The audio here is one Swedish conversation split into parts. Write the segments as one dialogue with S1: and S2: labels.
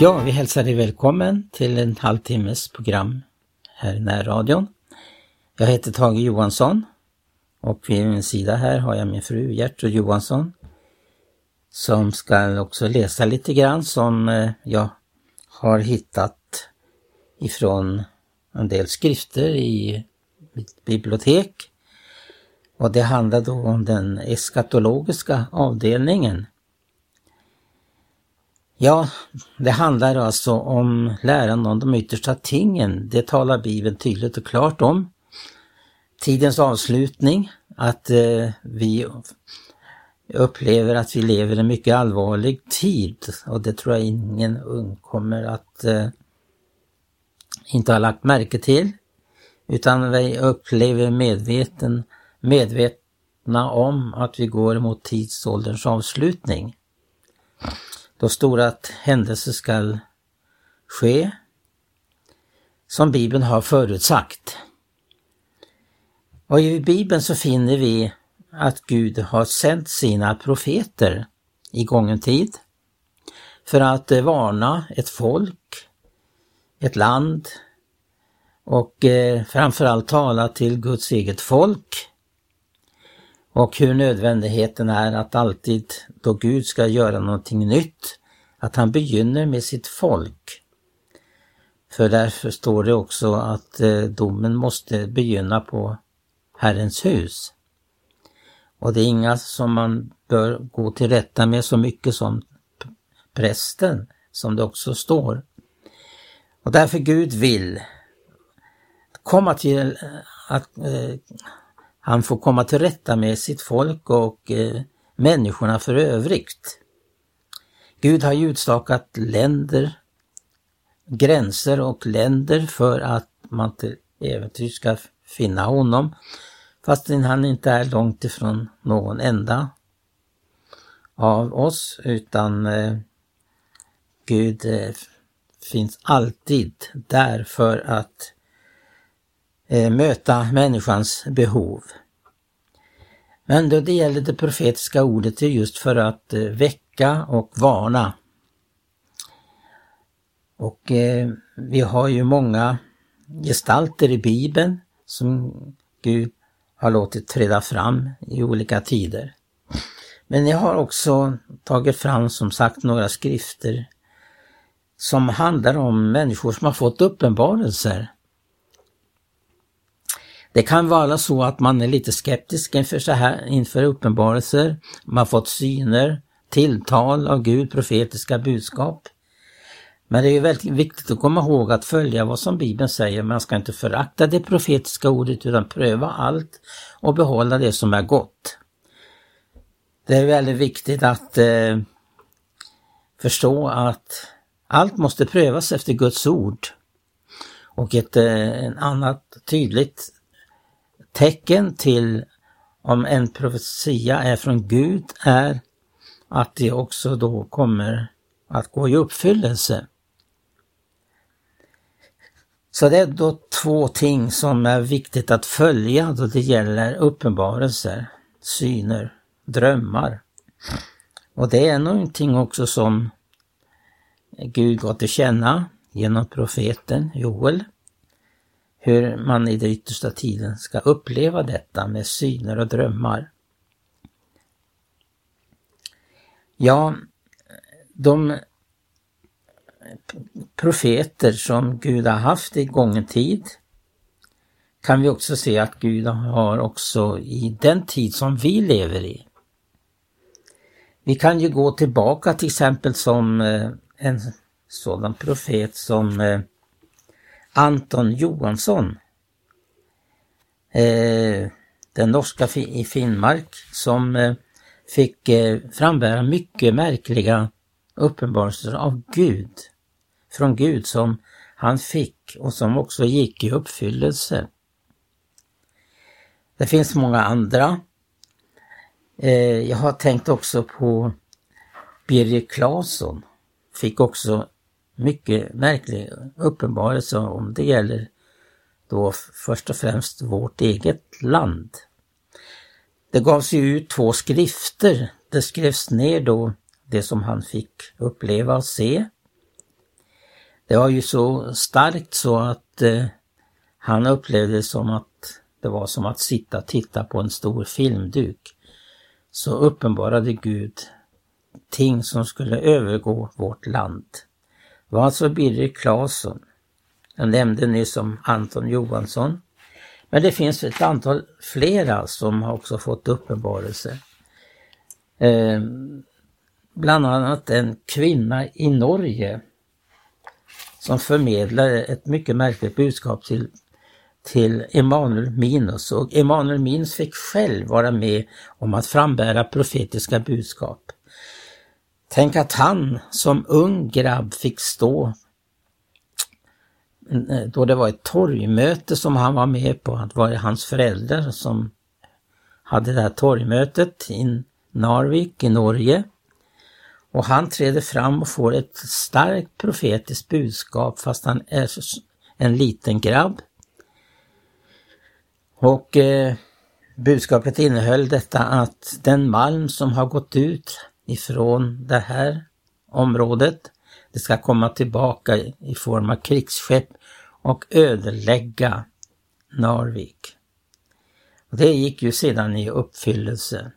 S1: Ja, vi hälsar dig välkommen till en halvtimmes program här i närradion. Jag heter Tage Johansson och vid min sida här har jag min fru Gertrud Johansson som ska också läsa lite grann som eh, jag har hittat ifrån en del skrifter i mitt bibliotek. Och det handlar då om den eskatologiska avdelningen. Ja, det handlar alltså om läran om de yttersta tingen. Det talar Bibeln tydligt och klart om. Tidens avslutning, att eh, vi upplever att vi lever i en mycket allvarlig tid och det tror jag ingen ung kommer att eh, inte ha lagt märke till. Utan vi upplever medveten, medvetna om att vi går mot tidsålderns avslutning. Då stora händelser skall ske som Bibeln har förutsagt. Och i Bibeln så finner vi att Gud har sänt sina profeter i gången tid för att eh, varna ett folk, ett land och eh, framförallt tala till Guds eget folk och hur nödvändigheten är att alltid då Gud ska göra någonting nytt, att han begynner med sitt folk. För därför står det också att eh, domen måste begynna på Herrens hus. Och det är inga som man bör gå till rätta med så mycket som prästen, som det också står. Och därför Gud vill komma till eh, att eh, han får komma till rätta med sitt folk och eh, människorna för övrigt. Gud har ju utstakat länder, gränser och länder för att man till äventyr ska finna honom fastän han inte är långt ifrån någon enda av oss utan eh, Gud eh, finns alltid där för att Eh, möta människans behov. Men då det gäller det profetiska ordet är just för att eh, väcka och varna. Och eh, vi har ju många gestalter i Bibeln som Gud har låtit träda fram i olika tider. Men jag har också tagit fram som sagt några skrifter som handlar om människor som har fått uppenbarelser. Det kan vara så att man är lite skeptisk inför, så här, inför uppenbarelser. Man har fått syner, tilltal av Gud, profetiska budskap. Men det är väldigt viktigt att komma ihåg att följa vad som Bibeln säger. Man ska inte förakta det profetiska ordet utan pröva allt och behålla det som är gott. Det är väldigt viktigt att eh, förstå att allt måste prövas efter Guds ord. Och ett eh, annat tydligt tecken till om en profetia är från Gud är att det också då kommer att gå i uppfyllelse. Så det är då två ting som är viktigt att följa då det gäller uppenbarelser, syner, drömmar. Och det är någonting också som Gud gav till känna genom profeten Joel. Hur man i den yttersta tiden ska uppleva detta med syner och drömmar. Ja, de profeter som Gud har haft i gången tid kan vi också se att Gud har också i den tid som vi lever i. Vi kan ju gå tillbaka till exempel som eh, en sådan profet som eh, Anton Johansson. Eh, den norska i Finnmark som eh, fick eh, frambära mycket märkliga uppenbarelser av Gud från Gud som han fick och som också gick i uppfyllelse. Det finns många andra. Eh, jag har tänkt också på Birger Claesson. Fick också mycket märklig uppenbarelse om det gäller då först och främst vårt eget land. Det gavs ju ut två skrifter. Det skrevs ner då det som han fick uppleva och se Det var ju så starkt så att eh, han upplevde det som att det var som att sitta och titta på en stor filmduk. Så uppenbarade Gud ting som skulle övergå vårt land. Det var alltså Birger Claesson. Jag nämnde nyss om Anton Johansson. Men det finns ett antal flera som har också fått uppenbarelse. Eh, bland annat en kvinna i Norge som förmedlade ett mycket märkligt budskap till, till Emanuel Minus och Emanuel Minus fick själv vara med om att frambära profetiska budskap. Tänk att han som ung grabb fick stå eh, då det var ett torgmöte som han var med på, att det var hans föräldrar som hade det här torgmötet i Narvik i Norge. Och han träder fram och får ett starkt profetiskt budskap fast han är en liten grabb. Och eh, budskapet innehöll detta att den malm som har gått ut ifrån det här området, det ska komma tillbaka i form av krigsskepp och ödelägga Narvik. Och det gick ju sedan i uppfyllelse.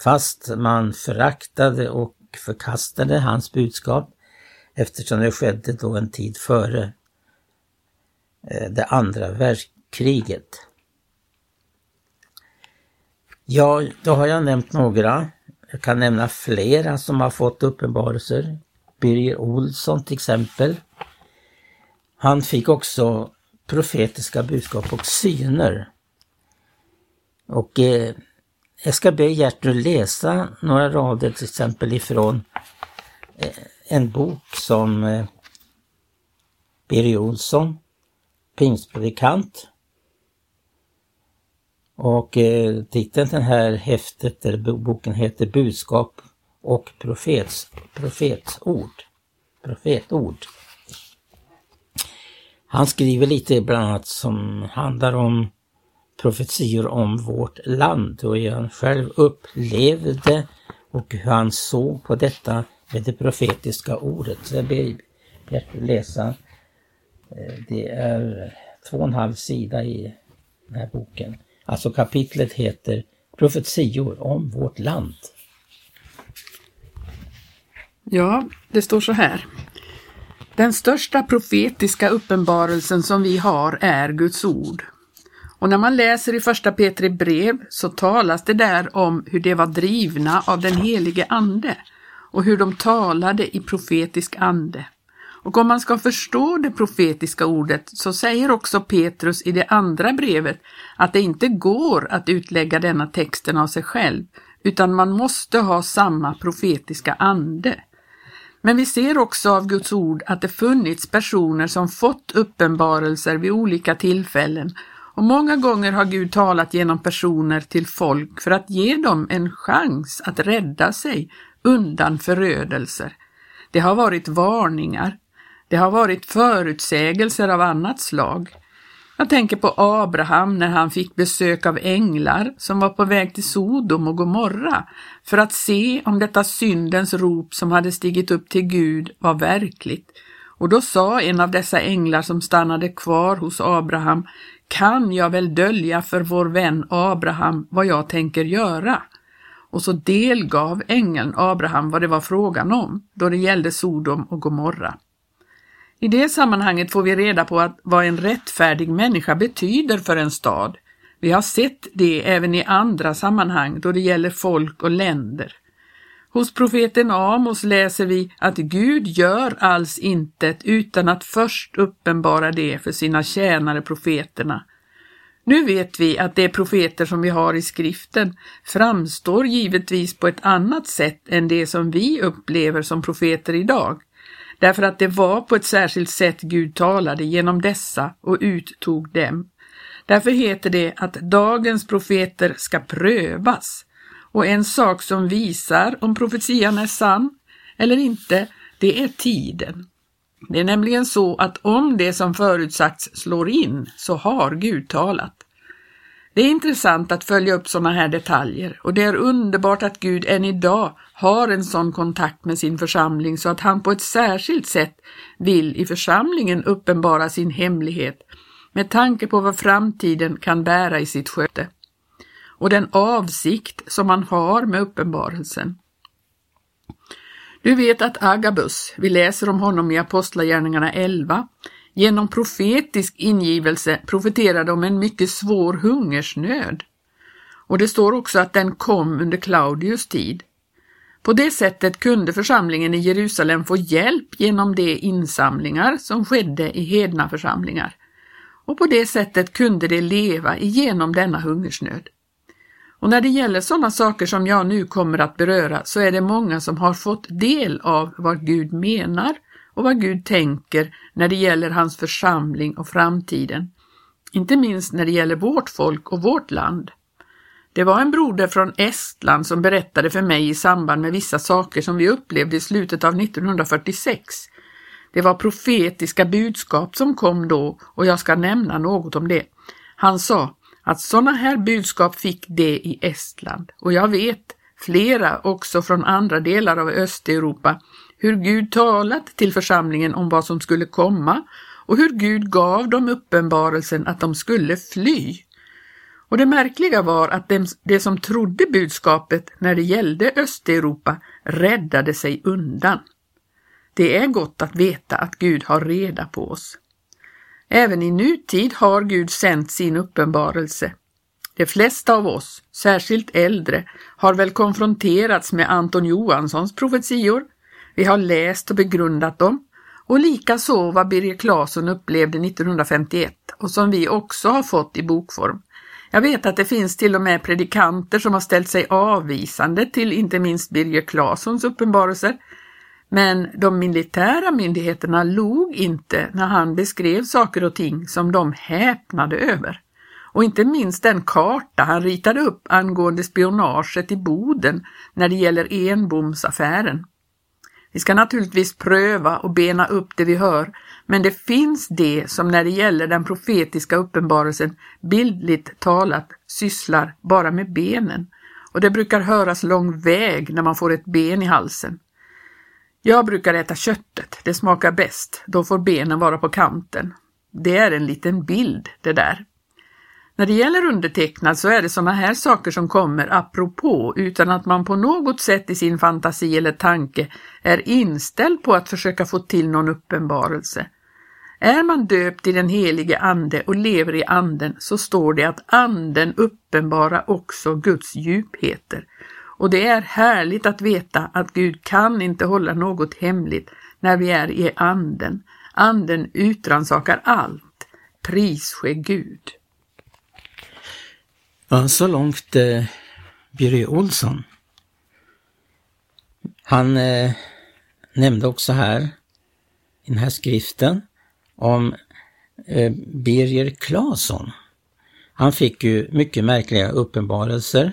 S1: Fast man föraktade och förkastade hans budskap eftersom det skedde då en tid före eh, det andra världskriget. Ja, då har jag nämnt några. Jag kan nämna flera som har fått uppenbarelser. Birger Olsson till exempel. Han fick också profetiska budskap och syner. Och eh, jag ska be Gertrud läsa några rader till exempel ifrån eh, en bok som eh, Birger Olsson, pingstpredikant. Och eh, titeln den här häftet, eller boken heter Budskap och profets, profetsord. Profetord. Han skriver lite bland annat som handlar om profetior om vårt land och hur han själv upplevde och hur han såg på detta med det profetiska ordet. Så jag ber Bjarte läsa. Eh, det är två och en halv sida i den här boken. Alltså kapitlet heter Profetior om vårt land.
S2: Ja, det står så här. Den största profetiska uppenbarelsen som vi har är Guds ord. Och när man läser i första Petri brev så talas det där om hur de var drivna av den helige Ande och hur de talade i profetisk ande. Och om man ska förstå det profetiska ordet så säger också Petrus i det andra brevet att det inte går att utlägga denna texten av sig själv, utan man måste ha samma profetiska ande. Men vi ser också av Guds ord att det funnits personer som fått uppenbarelser vid olika tillfällen och många gånger har Gud talat genom personer till folk för att ge dem en chans att rädda sig undan förödelser. Det har varit varningar. Det har varit förutsägelser av annat slag. Jag tänker på Abraham när han fick besök av änglar som var på väg till Sodom och Gomorra för att se om detta syndens rop som hade stigit upp till Gud var verkligt. Och då sa en av dessa änglar som stannade kvar hos Abraham, kan jag väl dölja för vår vän Abraham vad jag tänker göra? Och så delgav ängeln Abraham vad det var frågan om då det gällde Sodom och Gomorra. I det sammanhanget får vi reda på att vad en rättfärdig människa betyder för en stad. Vi har sett det även i andra sammanhang då det gäller folk och länder. Hos profeten Amos läser vi att Gud gör alls intet utan att först uppenbara det för sina tjänare profeterna. Nu vet vi att de profeter som vi har i skriften framstår givetvis på ett annat sätt än det som vi upplever som profeter idag, därför att det var på ett särskilt sätt Gud talade genom dessa och uttog dem. Därför heter det att dagens profeter ska prövas, och en sak som visar om profetian är sann eller inte, det är tiden. Det är nämligen så att om det som förutsagts slår in så har Gud talat. Det är intressant att följa upp sådana här detaljer och det är underbart att Gud än idag har en sån kontakt med sin församling så att han på ett särskilt sätt vill i församlingen uppenbara sin hemlighet med tanke på vad framtiden kan bära i sitt sköte och den avsikt som man har med uppenbarelsen. Du vet att Agabus, vi läser om honom i Apostlagärningarna 11, genom profetisk ingivelse profeterade om en mycket svår hungersnöd. Och det står också att den kom under Claudius tid. På det sättet kunde församlingen i Jerusalem få hjälp genom de insamlingar som skedde i hedna församlingar. Och på det sättet kunde de leva igenom denna hungersnöd. Och när det gäller sådana saker som jag nu kommer att beröra så är det många som har fått del av vad Gud menar och vad Gud tänker när det gäller hans församling och framtiden. Inte minst när det gäller vårt folk och vårt land. Det var en broder från Estland som berättade för mig i samband med vissa saker som vi upplevde i slutet av 1946. Det var profetiska budskap som kom då och jag ska nämna något om det. Han sa att sådana här budskap fick det i Estland och jag vet flera också från andra delar av Östeuropa hur Gud talat till församlingen om vad som skulle komma och hur Gud gav dem uppenbarelsen att de skulle fly. Och det märkliga var att de, de som trodde budskapet när det gällde Östeuropa räddade sig undan. Det är gott att veta att Gud har reda på oss. Även i nutid har Gud sänt sin uppenbarelse. De flesta av oss, särskilt äldre, har väl konfronterats med Anton Johanssons profetior. Vi har läst och begrundat dem och likaså vad Birger Claesson upplevde 1951 och som vi också har fått i bokform. Jag vet att det finns till och med predikanter som har ställt sig avvisande till inte minst Birger Claessons uppenbarelser men de militära myndigheterna log inte när han beskrev saker och ting som de häpnade över. Och inte minst den karta han ritade upp angående spionaget i Boden när det gäller Enbomsaffären. Vi ska naturligtvis pröva och bena upp det vi hör, men det finns det som när det gäller den profetiska uppenbarelsen bildligt talat sysslar bara med benen och det brukar höras lång väg när man får ett ben i halsen. Jag brukar äta köttet, det smakar bäst, då får benen vara på kanten. Det är en liten bild det där. När det gäller undertecknad så är det sådana här saker som kommer apropå utan att man på något sätt i sin fantasi eller tanke är inställd på att försöka få till någon uppenbarelse. Är man döpt i den helige Ande och lever i Anden så står det att Anden uppenbarar också Guds djupheter och det är härligt att veta att Gud kan inte hålla något hemligt när vi är i anden. Anden utransakar allt. Pris ske Gud.
S1: Ja, så långt eh, Birger Olsson. Han eh, nämnde också här i den här skriften om eh, Birger Claesson. Han fick ju mycket märkliga uppenbarelser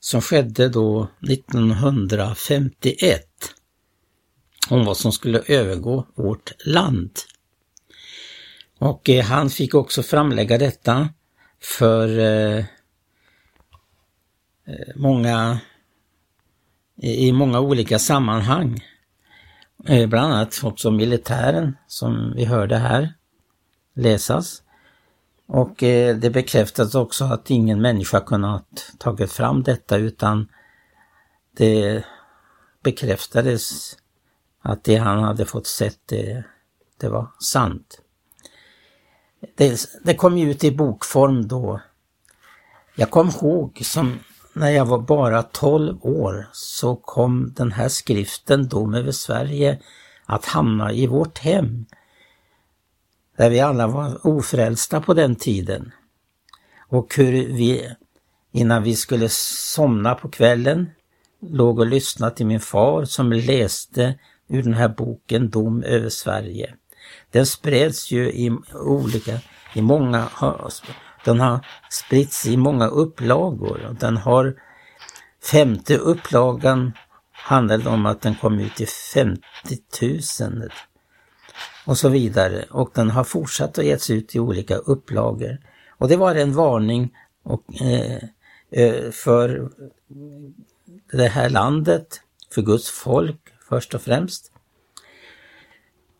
S1: som skedde då 1951 om vad som skulle övergå vårt land. Och eh, han fick också framlägga detta för eh, eh många i många olika sammanhang. Eh, bland annat också militären som vi hörde här läsas. Och eh, det bekräftas också att ingen människa kunnat tagit fram detta utan det bekräftades att det han hade fått sett det, det var sant. Det, det kom ju ut i bokform då. Jag kom ihåg som när jag var bara 12 år så kom den här skriften Dom över Sverige att hamna i vårt hem där vi alla var ofrälsta på den tiden. Och hur vi, innan vi skulle somna på kvällen, låg och lyssnade till min far som läste ur den här boken Dom över Sverige. Den spreds ju i olika, i många, den har spritts i många upplagor. Den har femte upplagan handlade om att den kom ut i 50 000 och så vidare. Och den har fortsatt att getts ut i olika upplagor. Och det var en varning och, eh, eh, för det här landet, för Guds folk först och främst.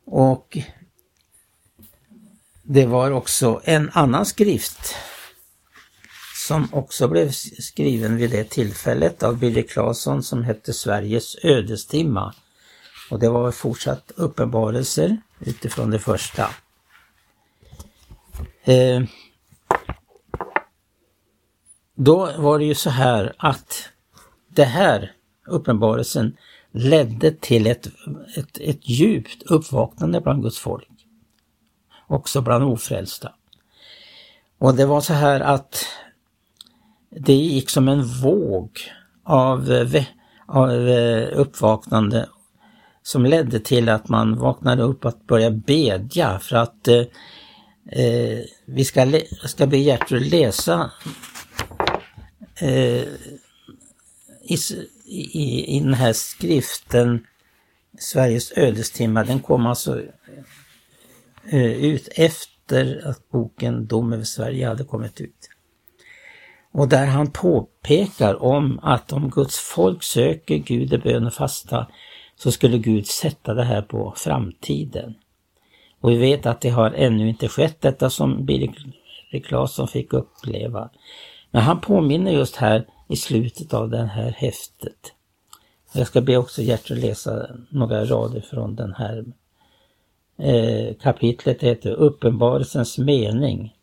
S1: Och det var också en annan skrift som också blev skriven vid det tillfället av Billy Claesson som hette Sveriges ödestimma. Och det var fortsatt uppenbarelser utifrån det första. Eh, då var det ju så här att det här uppenbarelsen ledde till ett, ett, ett djupt uppvaknande bland Guds folk. Också bland ofrälsta. Och det var så här att det gick som en våg av, eh, av eh, uppvaknande som ledde till att man vaknade upp att börja bedja för att eh, eh vi ska, ska be Gertrud läsa eh, i, i, i den här skriften Sveriges ödestimma, den kom alltså Eh, ut efter att boken Dom över Sverige hade kommit ut. Och där han påpekar om att om Guds folk söker Gud i bön och fasta så skulle Gud sätta det här på framtiden. Och vi vet att det har ännu inte skett detta som Birger Claesson fick uppleva. Men han påminner just här i slutet av det här häftet. Jag ska be också Gertrud läsa några rader från den här eh, kapitlet. Heter Uppenbarelsens mening.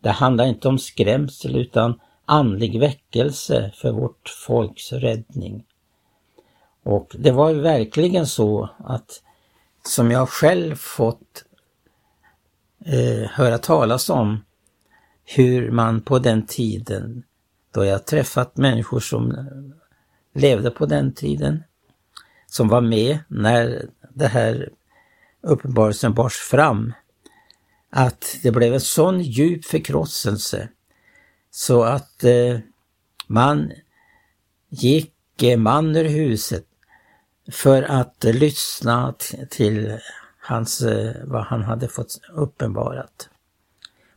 S1: Det handlar inte om skrämsel utan andlig väckelse för vårt folks räddning. Och det var ju verkligen så att som jag själv fått eh, höra talas om hur man på den tiden, då jag träffat människor som levde på den tiden, som var med när det här uppenbarelsen bars fram, att det blev en sån djup förkrosselse så att eh, man gick eh, man ur huset för att lyssna till hans, eh, vad han hade fått uppenbarat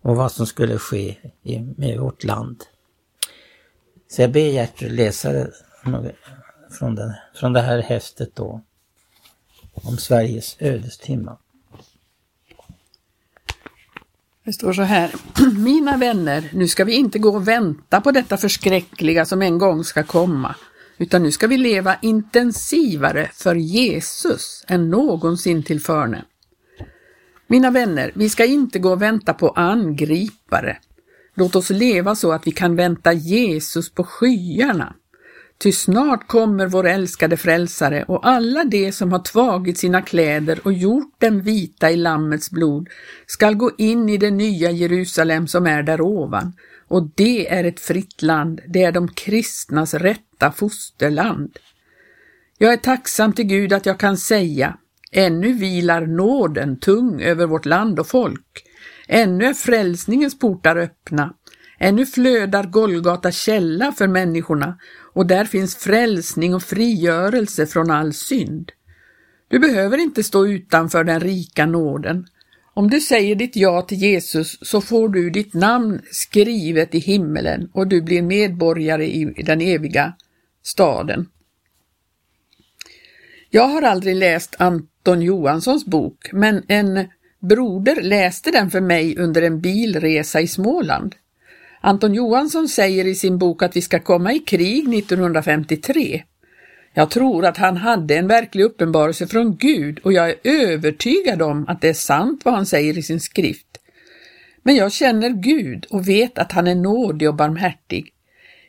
S1: och vad som skulle ske i, med vårt land. Så jag ber Gertrud läsa från, den, från det här häftet då om Sveriges ödestimma.
S2: Det står så här. Mina vänner, nu ska vi inte gå och vänta på detta förskräckliga som en gång ska komma, utan nu ska vi leva intensivare för Jesus än någonsin tillförne. Mina vänner, vi ska inte gå och vänta på angripare. Låt oss leva så att vi kan vänta Jesus på skyarna. Ty snart kommer vår älskade frälsare och alla de som har tvagit sina kläder och gjort dem vita i Lammets blod skall gå in i det nya Jerusalem som är där ovan. Och det är ett fritt land, det är de kristnas rätta fosterland. Jag är tacksam till Gud att jag kan säga, ännu vilar nåden tung över vårt land och folk. Ännu är frälsningens portar öppna. Ännu flödar Golgata källa för människorna och där finns frälsning och frigörelse från all synd. Du behöver inte stå utanför den rika nåden. Om du säger ditt ja till Jesus så får du ditt namn skrivet i himmelen och du blir medborgare i den eviga staden. Jag har aldrig läst Anton Johanssons bok, men en broder läste den för mig under en bilresa i Småland. Anton Johansson säger i sin bok att vi ska komma i krig 1953. Jag tror att han hade en verklig uppenbarelse från Gud och jag är övertygad om att det är sant vad han säger i sin skrift. Men jag känner Gud och vet att han är nådig och barmhärtig.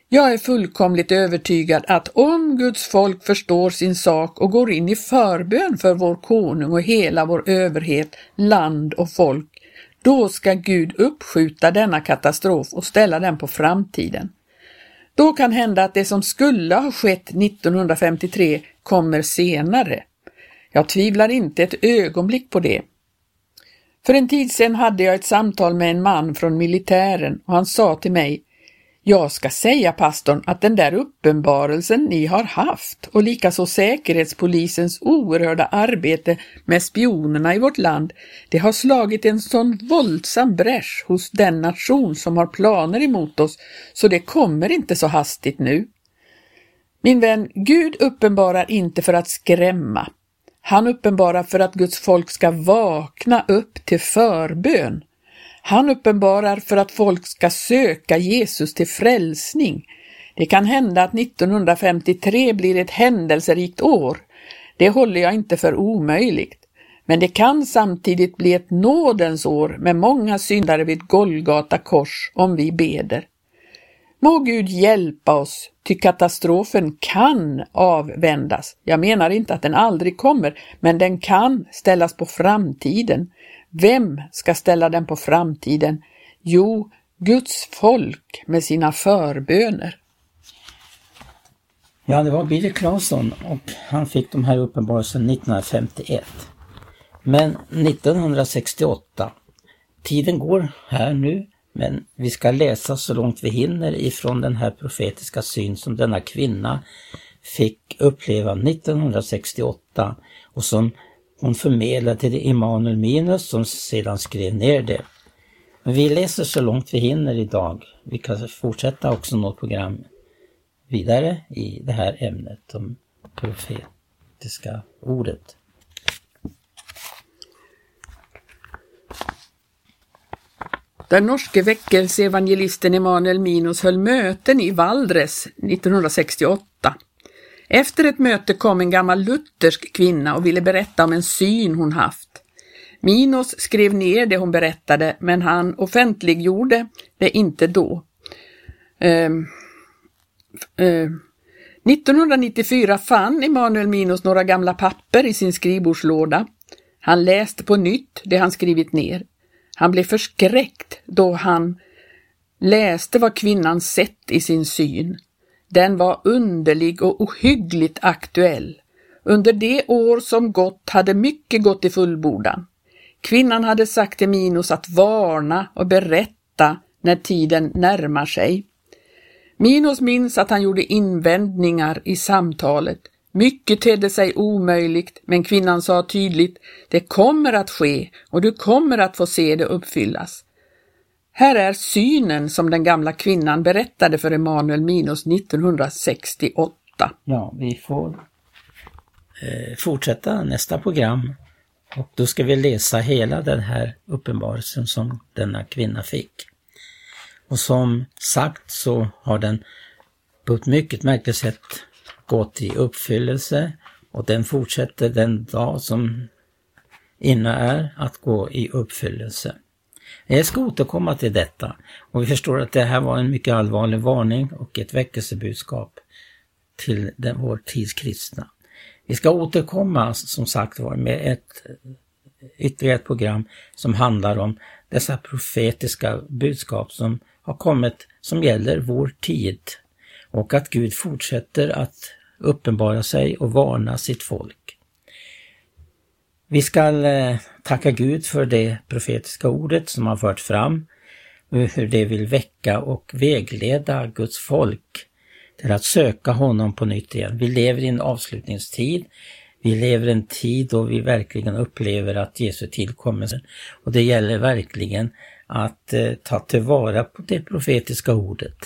S2: Jag är fullkomligt övertygad att om Guds folk förstår sin sak och går in i förbön för vår konung och hela vår överhet, land och folk, då ska Gud uppskjuta denna katastrof och ställa den på framtiden. Då kan hända att det som skulle ha skett 1953 kommer senare. Jag tvivlar inte ett ögonblick på det. För en tid sedan hade jag ett samtal med en man från militären och han sa till mig jag ska säga pastorn att den där uppenbarelsen ni har haft och likaså Säkerhetspolisens oerhörda arbete med spionerna i vårt land, det har slagit en sån våldsam bräsch hos den nation som har planer emot oss, så det kommer inte så hastigt nu. Min vän, Gud uppenbarar inte för att skrämma. Han uppenbarar för att Guds folk ska vakna upp till förbön. Han uppenbarar för att folk ska söka Jesus till frälsning. Det kan hända att 1953 blir ett händelserikt år. Det håller jag inte för omöjligt. Men det kan samtidigt bli ett nådens år med många syndare vid Golgata kors om vi beder. Må Gud hjälpa oss, ty katastrofen kan avvändas. Jag menar inte att den aldrig kommer, men den kan ställas på framtiden. Vem ska ställa den på framtiden? Jo, Guds folk med sina förböner.
S1: Ja, det var Billy Claesson och han fick de här uppenbarelsen 1951. Men 1968, tiden går här nu, men vi ska läsa så långt vi hinner ifrån den här profetiska syn som denna kvinna fick uppleva 1968 och som hon förmedlade till Emanuel Minus som sedan skrev ner det. Men vi läser så långt vi hinner idag. Vi kan fortsätta också något program vidare i det här ämnet om profetiska ordet.
S2: Den norske väckelseevangelisten Emanuel Minus höll möten i Valdres 1968. Efter ett möte kom en gammal luthersk kvinna och ville berätta om en syn hon haft. Minos skrev ner det hon berättade, men han offentliggjorde det inte då. Eh, eh, 1994 fann Emanuel Minos några gamla papper i sin skrivbordslåda. Han läste på nytt det han skrivit ner. Han blev förskräckt då han läste vad kvinnan sett i sin syn. Den var underlig och ohyggligt aktuell. Under det år som gått hade mycket gått i fullbordan. Kvinnan hade sagt till Minos att varna och berätta när tiden närmar sig. Minos minns att han gjorde invändningar i samtalet. Mycket tedde sig omöjligt, men kvinnan sa tydligt, det kommer att ske och du kommer att få se det uppfyllas. Här är synen som den gamla kvinnan berättade för Emanuel Minos 1968.
S1: Ja, vi får eh, fortsätta nästa program och då ska vi läsa hela den här uppenbarelsen som denna kvinna fick. Och som sagt så har den på ett mycket märkligt sätt gått i uppfyllelse och den fortsätter den dag som inne är att gå i uppfyllelse. Jag ska återkomma till detta och vi förstår att det här var en mycket allvarlig varning och ett väckelsebudskap till den, vår tids kristna. Vi ska återkomma som sagt var med ett ytterligare ett program som handlar om dessa profetiska budskap som har kommit som gäller vår tid och att Gud fortsätter att uppenbara sig och varna sitt folk. Vi ska eh, tacka Gud för det profetiska ordet som har fört fram, hur det vill väcka och vägleda Guds folk till att söka honom på nytt igen. Vi lever i en avslutningstid. Vi lever i en tid då vi verkligen upplever att Jesu tillkommelse och det gäller verkligen att eh, ta tillvara på det profetiska ordet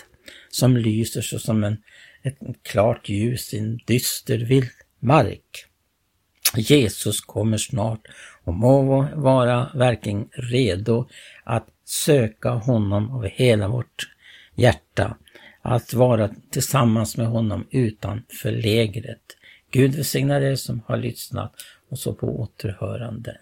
S1: som lyser så som en, ett klart ljus i en dyster vildmark. Jesus kommer snart och må vara verkligen redo att söka honom av hela vårt hjärta, att vara tillsammans med honom utanför lägret. Gud välsigna dig som har lyssnat och så på återhörande.